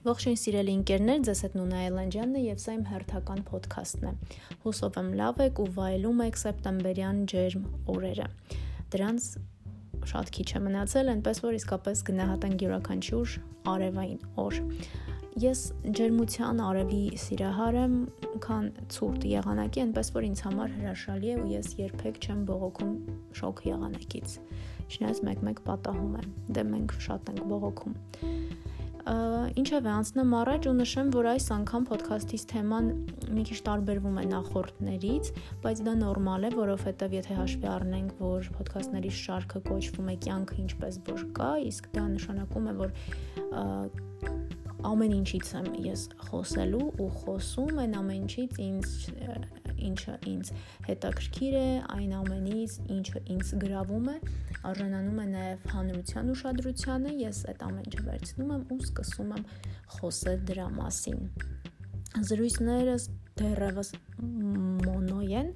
Ողջույն սիրելի ընկերներ, ձեզ հետ Նունա Այլանդյանն է եւ սա իմ հերթական ոդքասթն է։ Հուսով եմ լավ եք ու վայելում եք սեպտեմբերյան ջերմ օրերը։ Դրանց շատ քիչ է մնացել, այնպես որ իսկապես գնահատենք յուրաքանչյուր արևային օր։ Ես ջերմության արևի սիրահար եմ, քան ցուրտ եղանակի, այնպես որ ինձ համար հրաշալի է ու ես երբեք չեմ բողոքում շոկ եղանակից։ Չնայած մեկ-մեկ պատահում է։ Դե մենք շատ ենք բողոքում։ Ինչևէ, անցնեմ առաջ ու նշեմ, որ այս անգամ ոդքասթից թեման մի քիչ տարբերվում է նախորդներից, բայց դա նորմալ է, որովհետև եթե հաշվի առնենք, որ ոդքասթների շարքը կոչվում է կյանքը ինչպես որ կա, իսկ դա նշանակում է, որ ամեն ինչից եմ ես խոսելու ու խոսում են ամեն ինչից ինձ ինչը ինձ հետաքրքիր է, այն ամենից, ինչը ինձ գրավում է, արժանանում է նաև հանրության ուշադրությանը, ես այդ ամեն ինչը վերցնում եմ ու սկսում եմ խոսել դրա մասին։ Զրույցներս դեռևս մոնո են,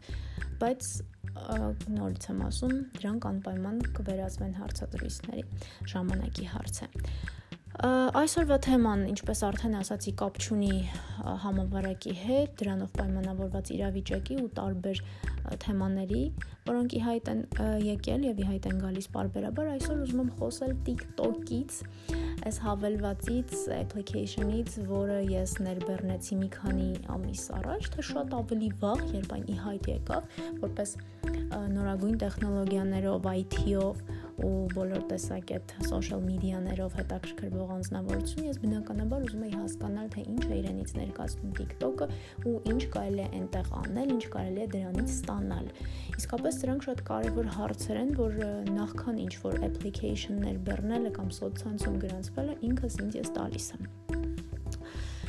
բայց նորից եմ ասում, դրանք անպայման կվերածվեն հարցադրույցների ժամանակի հարց է։ Այսօրվա թեման, ինչպես արդեն ասացի, կապ չունի համավարակի հետ, դրանով պայմանավորված իրավիճակի ու տարբեր թեմաների, որոնք ի հայտ են եկել եւ ի հայտ են գալիս parberabar, այսօր ուզում եմ խոսել TikTok-ից, այս հավելվածից, application-ից, որը ես ներբեռնեցի մի քանի ամիս առաջ, թե շատ ավելի վաղ, երբ այն ի հայտ եկավ, որպես նորագույն տեխնոլոգիաներով, IT-ով ու բոլոր տեսակ այդ social media-ներով հետաքրքրվող անձնավորություն, ես բնականաբար ուզում էի հասկանալ, թե ինչ է իրենից ներկայացնում TikTok-ը ու ինչ կարելի է այնտեղ անել, ինչ կարելի է դրանից ստանալ։ Իսկապես դրանք շատ կարևոր հարցեր են, որ նախքան ինչ որ application-ներ բեռնելը կամ սոցցանցում գրանցվելը ինքս ինձ ես տալիս եմ։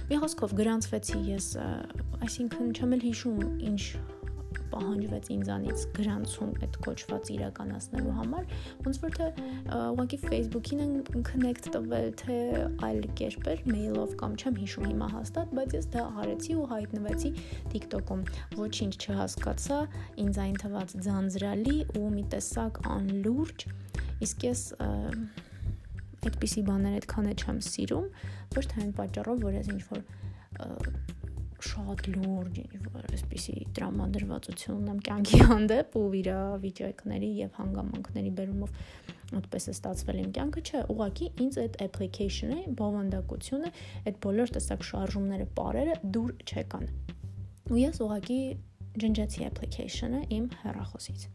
Մի խոսքով գրանցվեցի ես, այսինքն չեմ էլ հիշում ինչ պահանջվեց ինձանից գրանցում այդ կոչված իրականացնելու համար, ոնց որ թե ուղղակի Facebook-ին են connect տվել, թե այլ կերպեր, mail-ով կամ չեմ հիշում հիմա հաստատ, բայց ես դա արեցի ու հայտնվեցի TikTok-ում։ Ոչինչ չհասկացա, ինձ այն թվաց ձանձրալի ու մի տեսակ անլուրջ, իսկ ես այդպիսի բաներ այդքան է չեմ սիրում, ոչ թե այն պատճառով, որ ես ինչ որ շատ լուրջ այսպիսի տրամադրվածություն ունեմ կյանքի հանդեպ ու վիրավիճակների եւ հանգամանքների բերումով այդպես է ստացվել իմ կյանքը, չէ, ուղղակի ինձ այդ application-ը, բովանդակությունը, այդ բոլոր տեսակ շարժումները, parերը դուր չեկան։ Ու ես ուղղակի ջնջեցի application-ը իմ հեռախոսից։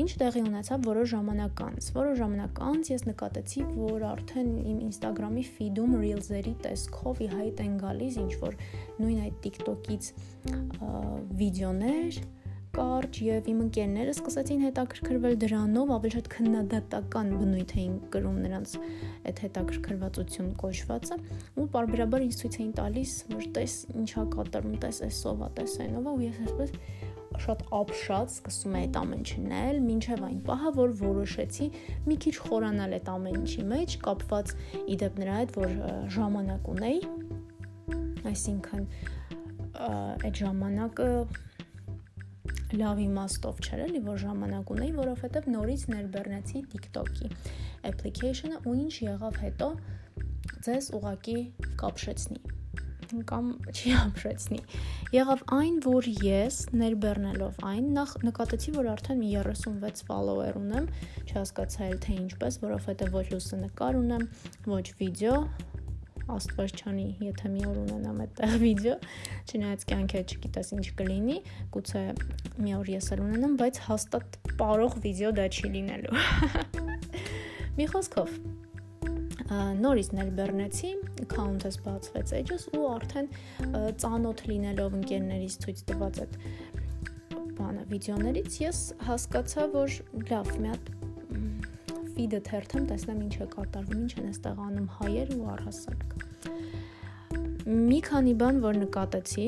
Ինչ տեղի ունեցավ որոշ ժամանակ անց։ Որոշ ժամանակ անց ես նկատեցի, որ արդեն իմ Instagram-ի feed-ում Reels-երի տեսքով ի հայտ են գալիս ինչ որ նույն այդ TikTok-ից վիդեոներ, կարճ եւ իմ ընկերները սկսեցին հետաքրքրվել դրանով, ավելի շատ քննադատական բնույթ էին կրում նրանց այդ հետաքրքրվածություն կոչվածը ու բարբերաբար ինձ ցույց էին տալիս, որ տես ինչա կատարում, տես էսովա, տես այնովա ու ես այսպես շատ ապշած սկսում է այդ ամեն չնել, ինչև այն պահը, որ որոշեցի մի քիչ խորանալ այդ ամեն ինչի մեջ, կապված իդեպ նրա հետ, որ ժամանակ ունեի, այսինքն այդ ժամանակը լավ իմաստով չէր էլի, որ ժամանակ ունեի, որովհետև նորից ներբեռնեցի TikTok-ի application-ը ու ինչ եղավ հետո ձեզ ուղակի կապշեցնի կամ չի ապրեցնի։ Եղավ այն, որ ես ներբեռնելով այն նախ նկատեցի, որ արդեն 36 follower ունեմ, չհասկացա էլ թե ինչպես, որովհետև ոչ լուսանկար ունեմ, ոչ վիդեո, աստված չանի, եթե մի օր ունենամ այդտեղ վիդեո, չնայած կյանքը չգիտես ինչ կլինի, գուցե մի օր ես էլ ունենամ, բայց հաստատ պարող վիդեո դա չի լինելու։ Մի խոսքով, նորից ներբեռնեցի, account-ս բացվեց edge-ս ու արդեն ծանոթ լինելով ընկերներից ցույց տված այդ բանը վիդեոներից ես հասկացա, որ լավ, մի հատ feed-ը թերթեմ, տեսնեմ ինչ է կատարվում, ինչ են այստեղ անում հայեր ու առհասարակ։ Մի քանի բան, որ նկատեցի,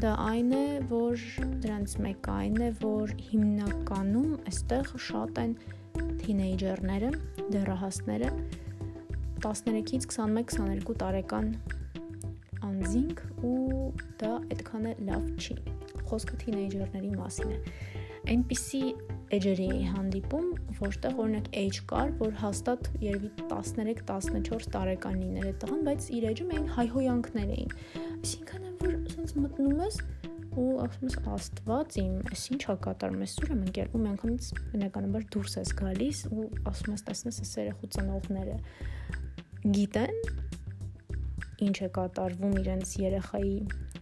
դա այն է, որ դրանց մեկը այն է, որ հիմնականում այստեղ շատ են թինեյջերները, դեռահասները, 13-ից 21-22 տարեկան անձինք ու դա այդքան է լավ չի։ Խոսքը թինեյջերների մասին է։ Այնպիսի էջերի էի հանդիպում, որտեղ օրինակ age կար, որ հաստատ երևի 13-14 տարեկան էր այդ տղան, բայց իր էջում էին հայհոյանքներ էին։ Այսինքն որ ասենց մտնում ես ու ասում ես աստված իմ, էս ի՞նչ է կատարում, ես սուր եմ ընկել ու միանգամից բնականաբար դուրս ես գալիս ու ասում ես տեսնես այս երեխու ծնողները գիտեն ինչ է կատարվում իրենց երեխայի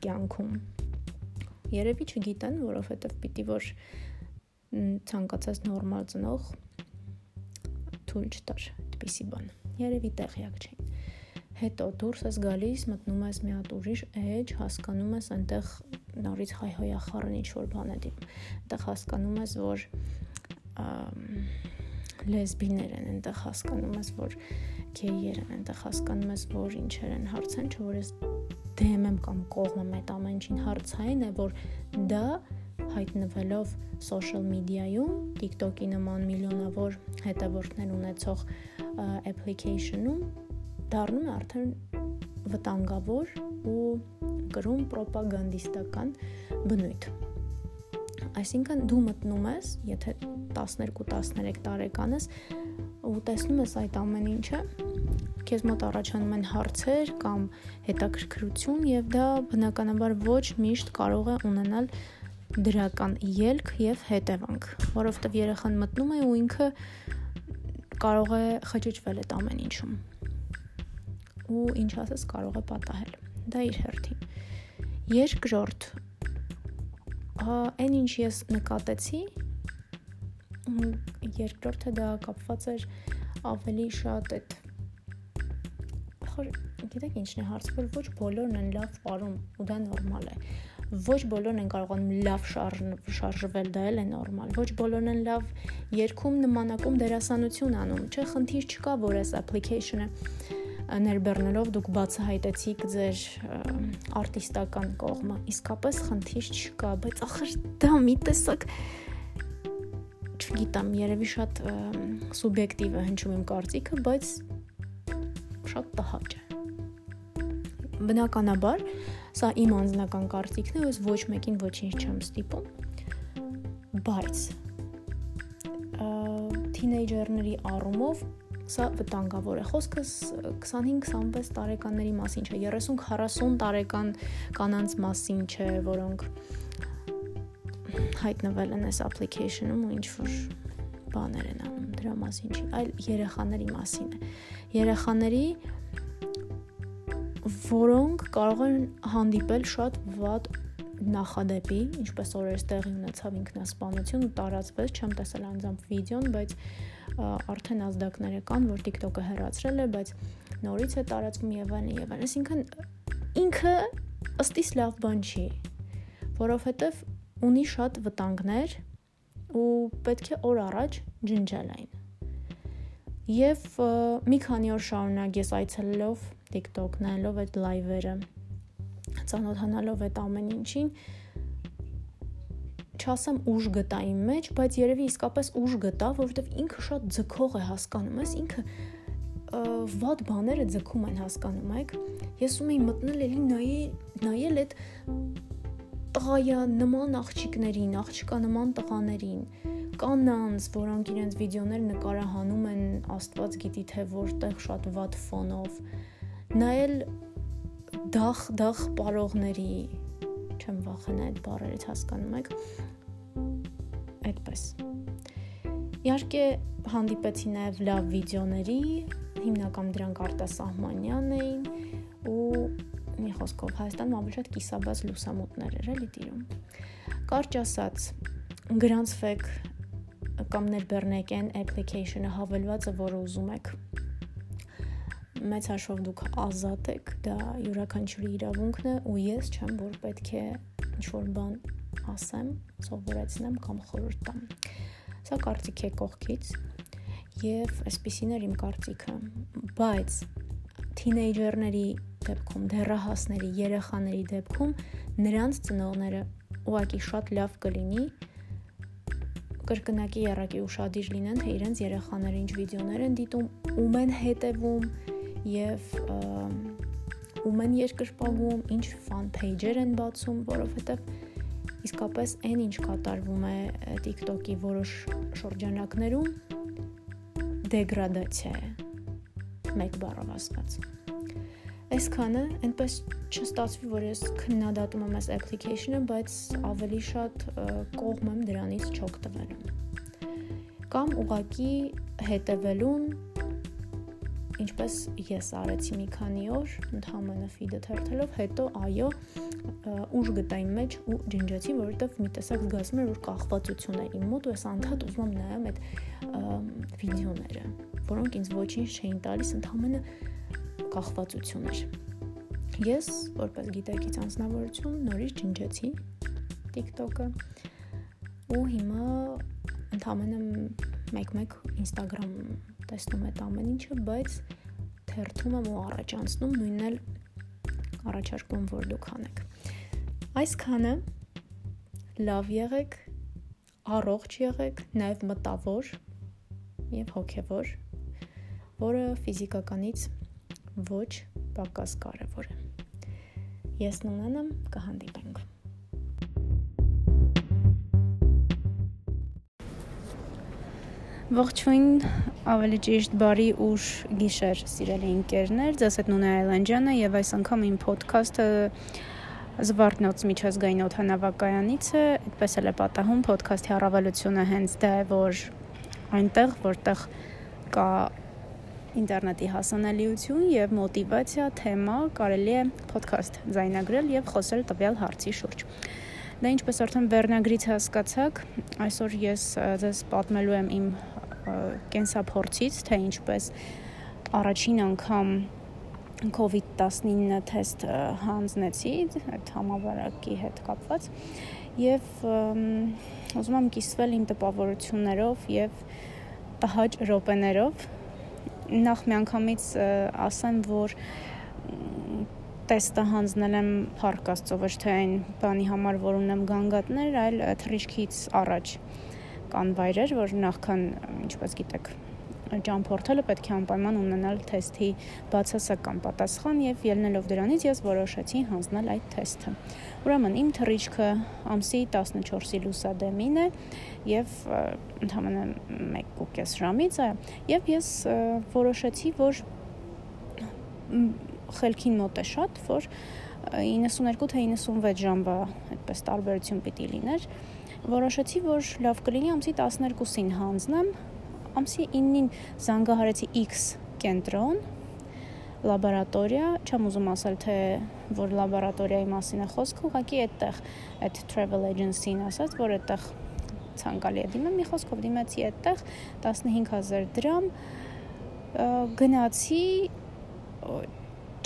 կյանքում։ Երևի չգիտեն, որովհետև պիտի որ ցանկացած նորմալ ծնող թույլ չտար այդպիսի բան։ Երևի տեղյակ չէին։ Հետո դուրս ես գալիս, մտնում ես մի հատ ուրիշ էջ, հասկանում ես այնտեղ նորից հայհոյախառն ինչ որ բան է դիպ։ Այնտեղ հասկանում ես, որ լեսբիներ են, այնտեղ հասկանում ես, որ գեյեր են, այնտեղ հասկանում ես, որ ինչեր են հարցեն, չէ՞ որ ես դեմ եմ կամ կողմ եմ այդ ամեն ինչին հարցային է, որ դա հայտնվելով social media-ում, TikTok-ի նման միլիոնավոր հետևորդներ ունեցող application-ում դառնում է արդեն վտանգավոր ու գրում ռոպագանդիստական բնույթ։ Այսինքն դու մտնում ես, եթե 12-13 տարեկան ես, ու տեսնում ես այդ ամեն ինչը, քեզ մոտ առաջանում են հարցեր կամ հետաքրքրություն եւ դա բնականաբար ոչ միշտ կարող է ունենալ դրական ելք եւ հետևանք, որովհետեւ երեխան մտնում է ու ինքը կարող է խճճվել այդ ամեն ինչում։ Ու ինչ ասես կարող է պատահել։ Դա իր հերթին։ Երկրորդ այն ինչ ես նկատեցի երկրորդը դա կապված էր ավելի շատ այդ գիտեք ինչն է հարցը որ ոչ բոլորն են լավ ապարում ու դա նորմալ է ոչ բոլորն են կարողանում լավ շարժվել դա էլ է նորմալ ոչ բոլորն են լավ երկում նմանակում դերասանություն անում չէ խնդիր չկա որ այս application-ը ներբեռնելով դուք բացահայտեցիք ձեր արտիստական կողմը իսկապես խնդիր չկա բայց ախր դա մի տեսակ չգիտեմ, երևի շատ սուբյեկտիվ է հնչում իմ կարծիքը, բայց շատ տհաճ է։ Բնականաբար, սա իմ անձնական կարծիքն է, ես ոչ մեկին ոչինչ չեմ ստիպում, բայց թինեյջերների առումով սա վտանգավոր է։ Խոսքս 25-26 տարեկանների մասին չէ, 30-40 տարեկան կանանց մասին չէ, որոնք հայտնվել են այս application-ում ու ինչ որ բաներ են անում դրա մասին չի, այլ երեխաների մասին է։ Երեխաների որոնք կարող են հանդիպել շատ վատ նախադեպի, ինչպես օրերս տեղի ունեցավ ինքնասպանություն ու տարածվեց, չեմ տեսել անձամբ վիդեոն, բայց արդեն ազդակները կան, որ TikTok-ը հեռացրել է, բայց նորից է տարածվում եւ այլն եւ այլն։ Այսինքն ինքը ըստիս լավ բան չի, որովհետեւ ունի շատ վտանգներ ու պետք է օր առաջ ջնջել այն։ Եվ մի քանի օր շարունակ ես այցելելով TikTok նայելով այդ լայվերը, ծանոթանալով այդ ամեն ինչին, չասեմ ուժ գտա իմ մեջ, բայց երևի իսկապես ուժ գտա, որովհետև ինքը շատ ձգող է հասկանում, ես ինքը վատ բաները ձգում են հասկանում եք ես ում էի մտնել էլի նայել նայել այդ տղայա նման աղջիկներին, աղջկա նման տղաներին, կանանց, որոնք իրենց վիդեոներ նկարահանում են Աստված գիտի թե որտեղ շատ վատ ֆոնով։ Նայել դախ դախ պարողների չեմ վախենա այդ բառերից հասկանում եք այդպես իհարկե հանդիպեցի նաև լավ վիդեոների հիմնական դրանք արտասահմանյան էին ու մի խոսքով Հայաստանում ավելի շատ կիսաբաց լուսամուտներ էր էլի տիրում։ Կարճ ասած, գրանցվեք կամ ներբեռնեք այն application-ը հավելվածը, որը ուզում եք։ Մեծ հաշվով դուք ազատ եք, դա յուրաքանչյուրի իրավունքն է ու ես չեմ, որ պետք է ինչ-որ բան ասեմ, սովորեցնեմ կամ խորհուրդ տամ։ Սա կարծիք է կողքից եւ այսպեսին էր իմ կարծիքը, բայց թինեյջերների դեպքում, դեռահասների, երեխաների դեպքում նրանց ծնողները ուղակի շատ լավ կլինի կրկնակի երակի ուշադիր լինեն, թե իրենց երեխաները ինչ վիդեոներ են դիտում, ում են հետևում եւ ում են երկրպագում, ինչ ֆան փեյջեր են բացում, որովհետեւ իսկապես այն ինչ կատարվում է TikTok-ի որոշ շրջանակներում դեգրադացիա է մեկ բառով ասած այսքանը այնպես չստացվի որ ես քննադատում եմ այս application-ը բայց ավելի շատ կողմ եմ դրանից չօգտվելուն կամ ուղակի հետևելուն ինչպես ես արեցի մի քանի օր, ընդհանրապես ֆիդը թերթելով, հետո այո, ուժ գտա իմ մեջ ու ջնջեցի, որովհետև մի տեսակ զգացում էր, որ կախվածություն է իմ մոտ ու ես անդադ ուզում եմ նայեմ այդ վիդեոները, որոնք ինձ ոչինչ չէին տալիս, ընդհանրապես կախվածություն էր։ Ես, որպես գիտակից անձնավորություն, նորից ջնջեցի TikTok-ը ու հիմա ընդհանրապես մեկ-մեկ Instagram տեսնում այդ ամեն ինչը, բայց թերթում եմ ու առաջ անցնում, նույնն էլ առաջարկում որ դուք անեք։ Այսքանը լավ եղեք, առողջ եղեք, նաև մտավոր եւ հոգեվոր, որը ֆիզիկականից ոչ պակաս կարևոր է։ Ես Նունան եմ, կհանդիպենք։ Ողջույն, ավելի ճիշտ բարի ուշ գիշեր, սիրելի ընկերներ, ձեզ հետ Նունե Այլանդյանը եւ այս անգամ իմ ոդքասթը Զվարթնոց միջազգային օթանավակայանից է, այդպես էլ է պատահում ոդքասթի առավելությունը հենց դա է, որ այնտեղ, որտեղ կա ինտերնետի հասանելիություն եւ մոտիվացիա, թեմա, կարելի է ոդքասթ ձայնագրել եւ խոսել տվյալ հարցի շուրջ։ Դա ինչպես արդեն վերնագրից հասկացաք, այսօր ես ձեզ պատմելու եմ իմ կենսափորձից, թե ինչպես առաջին անգամ COVID-19 թեստ հանձնեցի այդ համավարակի հետ կապված եւ ուզում եմ կիսվել իմ տպավորություններով եւ տհաճ րոպեներով նախ միանգամից ասեմ որ տեստը հանձնել եմ Փառք Աստծո ոչ թե այն բանի համար, որ ունեմ գանգատներ, այլ թռիչքից առաջ կան վայրեր, որ նախքան, ինչպես գիտեք, ճամփորդելը պետք է անպայման ունենալ թեստի բացասական պատասխան եւ ելնելով դրանից ես որոշեցի հանձնել այդ թեստը։ Ուրեմն իմ թռիչքը ամսի 14-ի լուսադեմին է եւ ընդհանրապես 1.5 ժամից է եւ ես որոշեցի, որ խելքին մոտ է շատ, որ 92 թե 96 ժամվա այդպես տարբերություն պիտի լիներ որոշեցի, որ լավ կլինի ամսի 12-ին հանձնեմ, ամսի 9-ին զանգահարեցի X կենտրոն լաբորատորիա, չեմ ուզում ասել թե որ լաբորատորիայի մասին է խոսքը, ուղղակի այդտեղ այդ travel agency-ն ասած, որ այդտեղ ցանկալի է դիմել, մի խոսքով դիմեցի այդտեղ 15000 դրամ գնացի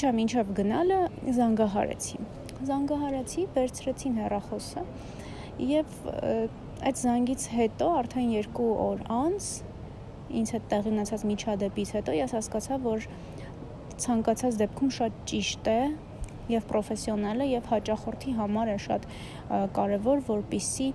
չեմ ինչև գնալը զանգահարեցի զանգահարեցի, վերցրեցին հեռախոսը եւ այդ զանգից հետո արդեն 2 օր անց ինձ հետ տեղի ունեցած միջադեպից հետո ես հասկացա, որ ցանկացած դեպքում շատ ճիշտ է եւ պրոֆեսիոնալ է եւ հաճախորդի համար է շատ կարեւոր, որպիսի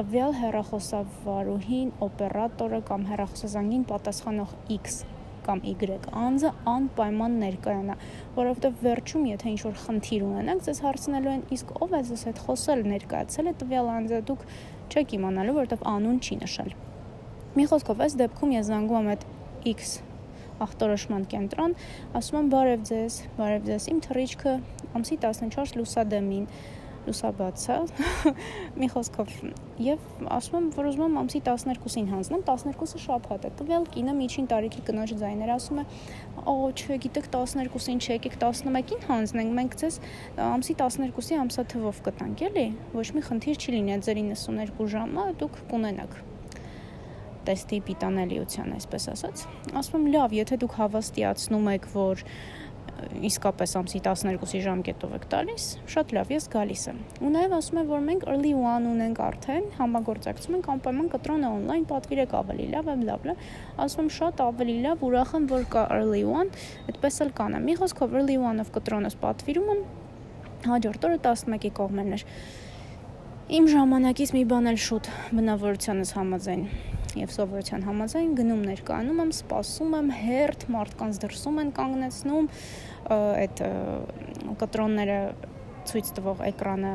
տվյալ հեռախոսավարուհին, օպերատորը կամ հեռախոսազանգին պատասխանող X կամ Y անձը անպայման ներկայանա, որովհետև վերջում եթե ինչ-որ խնդիր ունենաք, ձեզ հարցնելու են, իսկ ով է ձեզ հետ խոսել, ներկայացել է տվյալ անձը, դուք չեք իմանալու, որովհետև անուն չի նշել։ Մի խոսքով, այս դեպքում ես զանգում եմ այդ X ախտորոշման կենտրոն, ասում եմ բարև ձեզ, բարև ձեզ, իմ թռիչքը ամսի 14 լուսադեմին լուսաբացա մի խոսքով եւ ասում եմ որ ուզում եմ ամսի 12-ին հանձնեմ 12-ը շաբաթ է տվյալ կինը միջին տարիքի կնոջ ձայներ ասում է օ չէ գիտեք 12-ին չէ եկեք 11-ին հանձնենք մենք ձեզ ամսի 12-ի ամսաթվով կտանք էլի ոչ մի խնդիր չի լինի ձեր 92 ժամը դուք կունենաք տեստի պիտանելիության, այսպես ասած։ Ասում եմ, լավ, եթե դուք հավաստիացնում եք, որ իսկապես ամսի 12-ի ժամկետով եք տալիս, շատ լավ, ես գալիս եմ։ Ու նաև ասում եմ, որ մենք early one ունենք արդեն, համագործակցում ենք անպայման կտրոնը on-line պատվիրեք ավելի լավ եմ, լավ, լավ։ Ասում եմ շատ ավելի լավ, ուրախ եմ, որ կա early one, այդպես էլ կանեմ։ Մի խոսքով early one-ով կտրոնս պատվիրում եմ, հաջորդ օրը 11-ի կողմերն էր։ Իմ ժամանակից մի բան էլ շուտ բնավորությանս համաձայն եւ սովորության համաձայն գնում ներկայանում եմ, սպասում եմ, հերթ մարդկանց դրսում են կանգնեցնում, այդ կտրոնները ցույց տվող էկրանը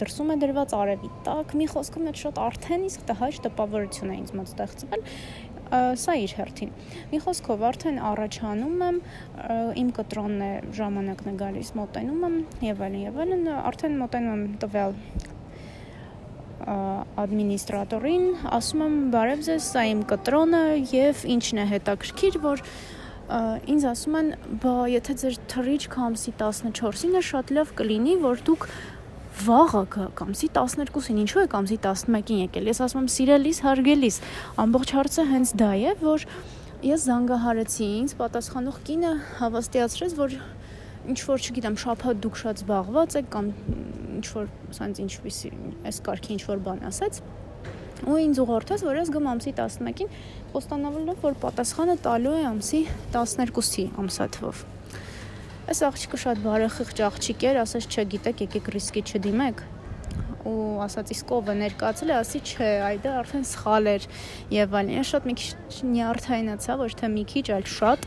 դրսում է դրված արևի տակ մի խոսքով այդ շատ արդեն իսկ տհաճ տպավորություն է ինձ մոտ ստեղծվել սա իր հերթին։ Մի խոսքով արդեն առաջանում եմ իմ կտրոնն է ժամանակն է գալիս մոտենում եմ եւ այլն եւ այլն արդեն մոտենում եմ տվյալ ադմինիստրատորին, ասում եմ բարև ձեզ, սա իմ կտրոնը եւ ինչն է հետաքրքիր, որ ինձ ասում են, բա եթե ձեր թռիչքը ամսի 14-ին է, շատ լավ կլինի, որ դուք վաղը կամսի 12-ին, ինչու է կամսի 11-ին եկել։ Ես ասում եմ, սիրելիս, հարգելիս, ամբողջ հարցը հենց դա է, որ ես զանգահարեցի ինձ պատասխանող կինը հավաստիացրեց, որ ինչ որ չգիտեմ, շափատ դուք շատ զբաղված եք կամ ինչ որ ասած ինչպեսի այս կարգի ինչ որ բան ասաց ու ինձ ուղղորդեց, որ ես գամ ամսի 11-ին, խոստանալով, որ պատասխանը տալու է ամսի 12-ի ամսաթվով։ Այս աղջիկը շատ բարեխիղճ աղջիկ էր, ասաց չգիտեք, եկեք ռիսկի չդիմեք ու ասաց իսկ ով է ներկայացել, ասի չէ, այ դա արդեն սխալ էր եւ այլն։ Ես շատ մի քիչ նյարդայնացա, ոչ թե մի քիչ, այլ շատ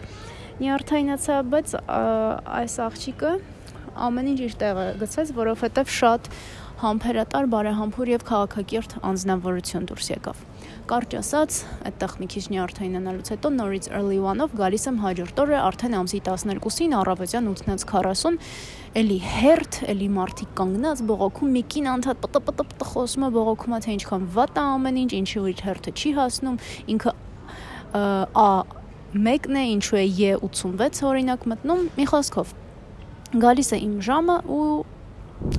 նյարդայնացա, բայց այս աղջիկը ամեն ինչ իր տեղը գցեց, որովհետեւ շատ համբերատար, բարեհամբույր եւ քաղաքակիրթ անձնավորություն դուրս եկավ։ Կարճ ասած, այդտեղ մի քիչ նյարդայնանալուց հետո նորից early one-ով գալիս եմ հաջորդ օրը արդեն ամսի 12-ին առավոտյան 8:40 էլի հերթ, էլի մարդիկ կանգնած բողոքում մի կին անդադ պտ-պտ-պտ խոսում է բողոքումա թե ինչքան վատ է ամեն ինչ, ինչի ու իր հերթը չի հասնում, ինքը ա մեկն է, ինչու է E86 օրինակ մտնում, մի խոսքով գալիս է իմ ժամը ու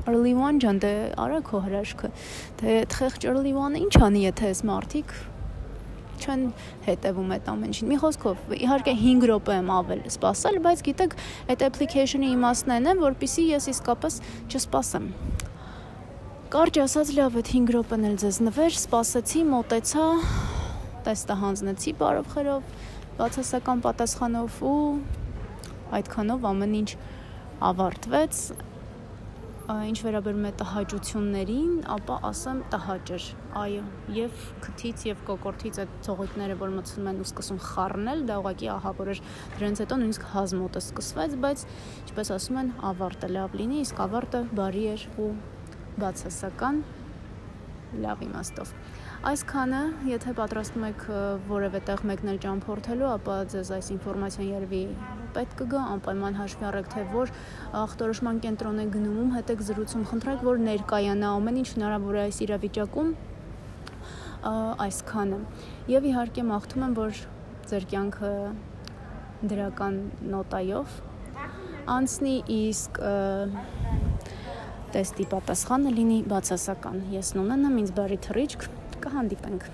early one ջան, դե արա քո հրաշքը։ Դե թխեղճ early one-ը ինչ անի, եթե այս մարդիկ չեն հետևում այդ ամեն ինչին։ Մի խոսքով, իհարկե 5 րոպե եմ ավել սպասել, բայց գիտեք, այդ application-ի իմաստն այն է, որpիսի ես իսկապես չսպասեմ։ Կարճ ասած, լավ, այդ 5 րոպեն էլ ձեզ նվեր, սպասեցի, մոտեցա, տեստը հանձնեցի բարով խերով, բացասական պատասխանով ու այդքանով ամեն ինչ ավարտվեց ինչ վերաբերում է տհաճություններին, ապա ասեմ տհաճ էր։ Այո, եւ քթից եւ կոկորտից այդ ծողիկները, որ մցնում են ու սկսում խառնել, դա ուղղակի ահավոր էր։ Դրանից հետո նույնիսկ հազմոտը սկսվեց, բայց ինչպես ասում են, ավարտը լավ լինի, իսկ ավարտը բարի էր ու բացասական լավ իմաստով։ Այսքանը, եթե պատրաստում եք որևէ տեղ մեկնել ճամփորդելու, ապա ձեզ այս ինֆորմացիան երևի պետք կգա, անպայման հաշվի առեք, թե որ ախտորոշման կենտրոն է գնում, հետեք զրուցում, խնդրեք, որ ներկայանա ամեն ինչ հնարավոր է այս իրավիճակում այսքանը։ Եվ իհարկե մաղթում եմ, որ ձեր կյանքը դրական նոտայով անցնի, իսկ տեստի պատասխանը լինի բացասական։ Ես նունեն եմ, ինձ բարի թռիչք կհանդիպենք